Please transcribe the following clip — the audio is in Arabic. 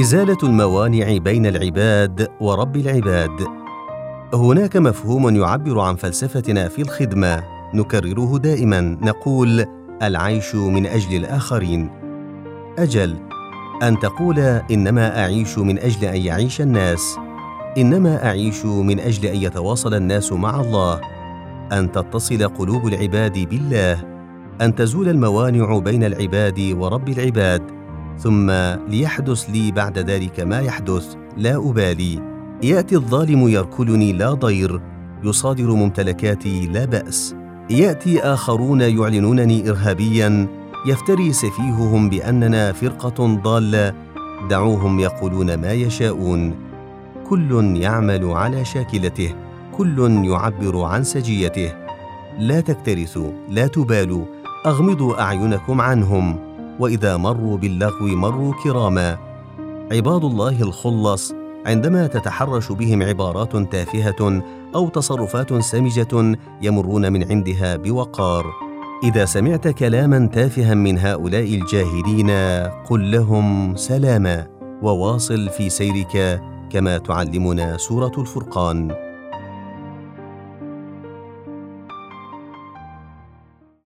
إزالة الموانع بين العباد ورب العباد. هناك مفهوم يعبر عن فلسفتنا في الخدمة نكرره دائما نقول العيش من أجل الآخرين. أجل أن تقول إنما أعيش من أجل أن يعيش الناس. إنما أعيش من أجل أن يتواصل الناس مع الله. أن تتصل قلوب العباد بالله. أن تزول الموانع بين العباد ورب العباد. ثم ليحدث لي بعد ذلك ما يحدث لا أبالي. يأتي الظالم يركلني لا ضير يصادر ممتلكاتي لا بأس. يأتي آخرون يعلنونني ارهابيا يفتري سفيههم بأننا فرقة ضالة. دعوهم يقولون ما يشاءون. كل يعمل على شاكلته كل يعبر عن سجيته. لا تكترثوا لا تبالوا. أغمضوا أعينكم عنهم. وإذا مروا باللغو مروا كراما. عباد الله الخلص عندما تتحرش بهم عبارات تافهة أو تصرفات سمجة يمرون من عندها بوقار. إذا سمعت كلاما تافها من هؤلاء الجاهلين قل لهم سلاما. وواصل في سيرك كما تعلمنا سورة الفرقان.